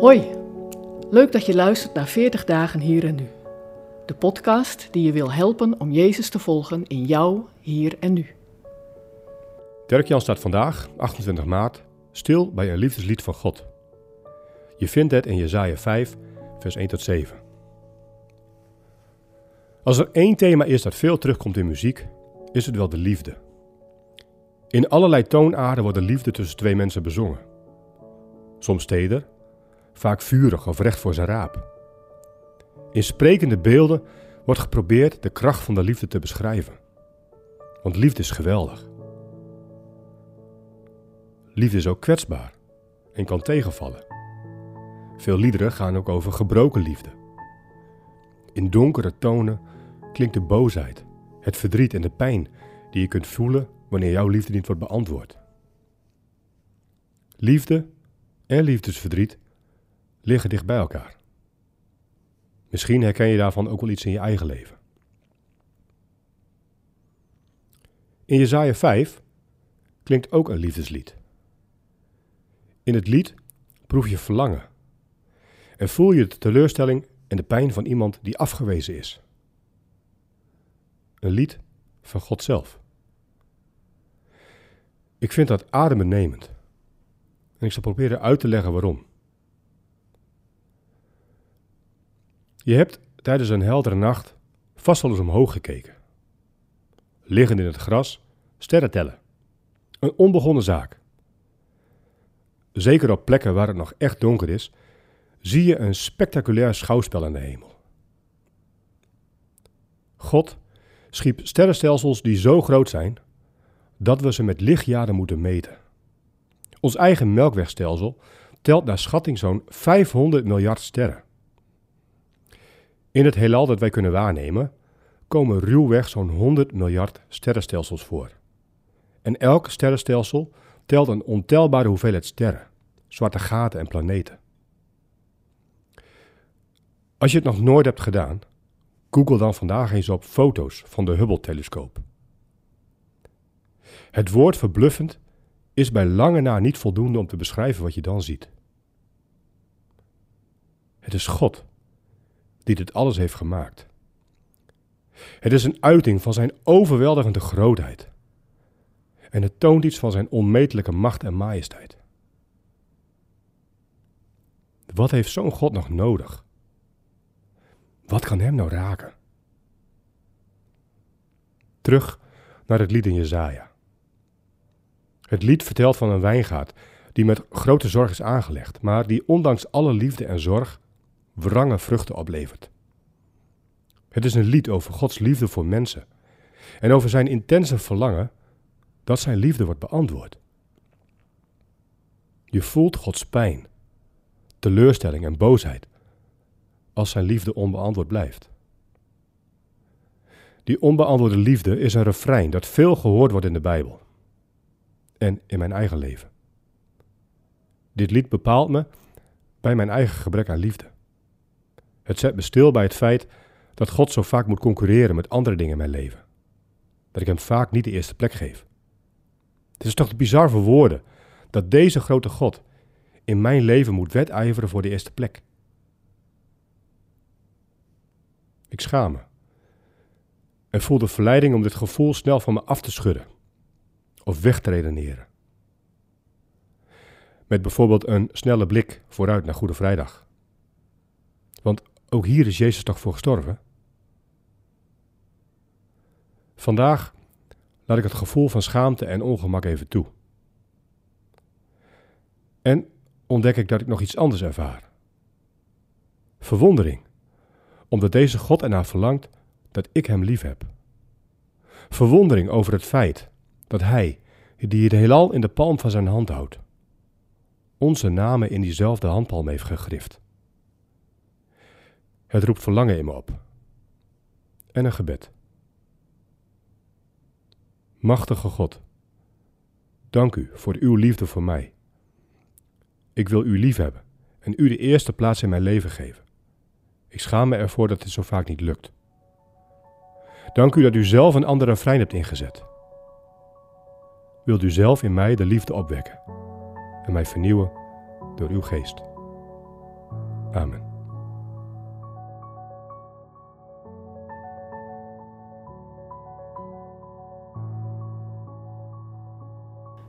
Hoi, leuk dat je luistert naar 40 dagen hier en nu. De podcast die je wil helpen om Jezus te volgen in jou, hier en nu. Dirk-Jan staat vandaag, 28 maart, stil bij een liefdeslied van God. Je vindt het in Jesaja 5, vers 1 tot 7. Als er één thema is dat veel terugkomt in muziek, is het wel de liefde. In allerlei toonaarden wordt de liefde tussen twee mensen bezongen. Soms teder, vaak vurig of recht voor zijn raap. In sprekende beelden wordt geprobeerd de kracht van de liefde te beschrijven. Want liefde is geweldig. Liefde is ook kwetsbaar en kan tegenvallen. Veel liederen gaan ook over gebroken liefde. In donkere tonen klinkt de boosheid, het verdriet en de pijn die je kunt voelen wanneer jouw liefde niet wordt beantwoord. Liefde en liefdesverdriet liggen dicht bij elkaar. Misschien herken je daarvan ook wel iets in je eigen leven. In Jesaja 5 klinkt ook een liefdeslied. In het lied proef je verlangen en voel je de teleurstelling en de pijn van iemand die afgewezen is. Een lied van God zelf. Ik vind dat adembenemend. En ik zal proberen uit te leggen waarom. Je hebt tijdens een heldere nacht vast wel eens omhoog gekeken. Liggend in het gras, sterren tellen. Een onbegonnen zaak. Zeker op plekken waar het nog echt donker is, zie je een spectaculair schouwspel aan de hemel. God schiep sterrenstelsels die zo groot zijn dat we ze met lichtjaren moeten meten. Ons eigen melkwegstelsel telt naar schatting zo'n 500 miljard sterren. In het heelal dat wij kunnen waarnemen, komen ruwweg zo'n 100 miljard sterrenstelsels voor. En elk sterrenstelsel telt een ontelbare hoeveelheid sterren, zwarte gaten en planeten. Als je het nog nooit hebt gedaan, google dan vandaag eens op foto's van de Hubble-telescoop. Het woord verbluffend is bij lange na niet voldoende om te beschrijven wat je dan ziet. Het is God die dit alles heeft gemaakt. Het is een uiting van zijn overweldigende grootheid. En het toont iets van zijn onmetelijke macht en majesteit. Wat heeft zo'n God nog nodig? Wat kan hem nou raken? Terug naar het lied in Jezaja. Het lied vertelt van een wijngaard die met grote zorg is aangelegd, maar die ondanks alle liefde en zorg wrange vruchten oplevert. Het is een lied over Gods liefde voor mensen en over zijn intense verlangen dat zijn liefde wordt beantwoord. Je voelt Gods pijn, teleurstelling en boosheid als zijn liefde onbeantwoord blijft. Die onbeantwoorde liefde is een refrein dat veel gehoord wordt in de Bijbel en in mijn eigen leven. Dit lied bepaalt me bij mijn eigen gebrek aan liefde. Het zet me stil bij het feit dat God zo vaak moet concurreren met andere dingen in mijn leven. Dat ik hem vaak niet de eerste plek geef. Het is toch bizar voor woorden dat deze grote God in mijn leven moet wedijveren voor de eerste plek. Ik schaam me en voel de verleiding om dit gevoel snel van me af te schudden of weg te redeneren. Met bijvoorbeeld een snelle blik vooruit naar Goede Vrijdag. Ook hier is Jezus toch voor gestorven? Vandaag laat ik het gevoel van schaamte en ongemak even toe. En ontdek ik dat ik nog iets anders ervaar. Verwondering, omdat deze God ernaar verlangt dat ik hem lief heb. Verwondering over het feit dat Hij, die het heelal in de palm van zijn hand houdt, onze namen in diezelfde handpalm heeft gegrift. Het roept verlangen in me op. En een gebed. Machtige God, dank u voor uw liefde voor mij. Ik wil u lief hebben en u de eerste plaats in mijn leven geven. Ik schaam me ervoor dat dit zo vaak niet lukt. Dank u dat u zelf een andere refrein hebt ingezet. Wilt u zelf in mij de liefde opwekken en mij vernieuwen door uw geest. Amen.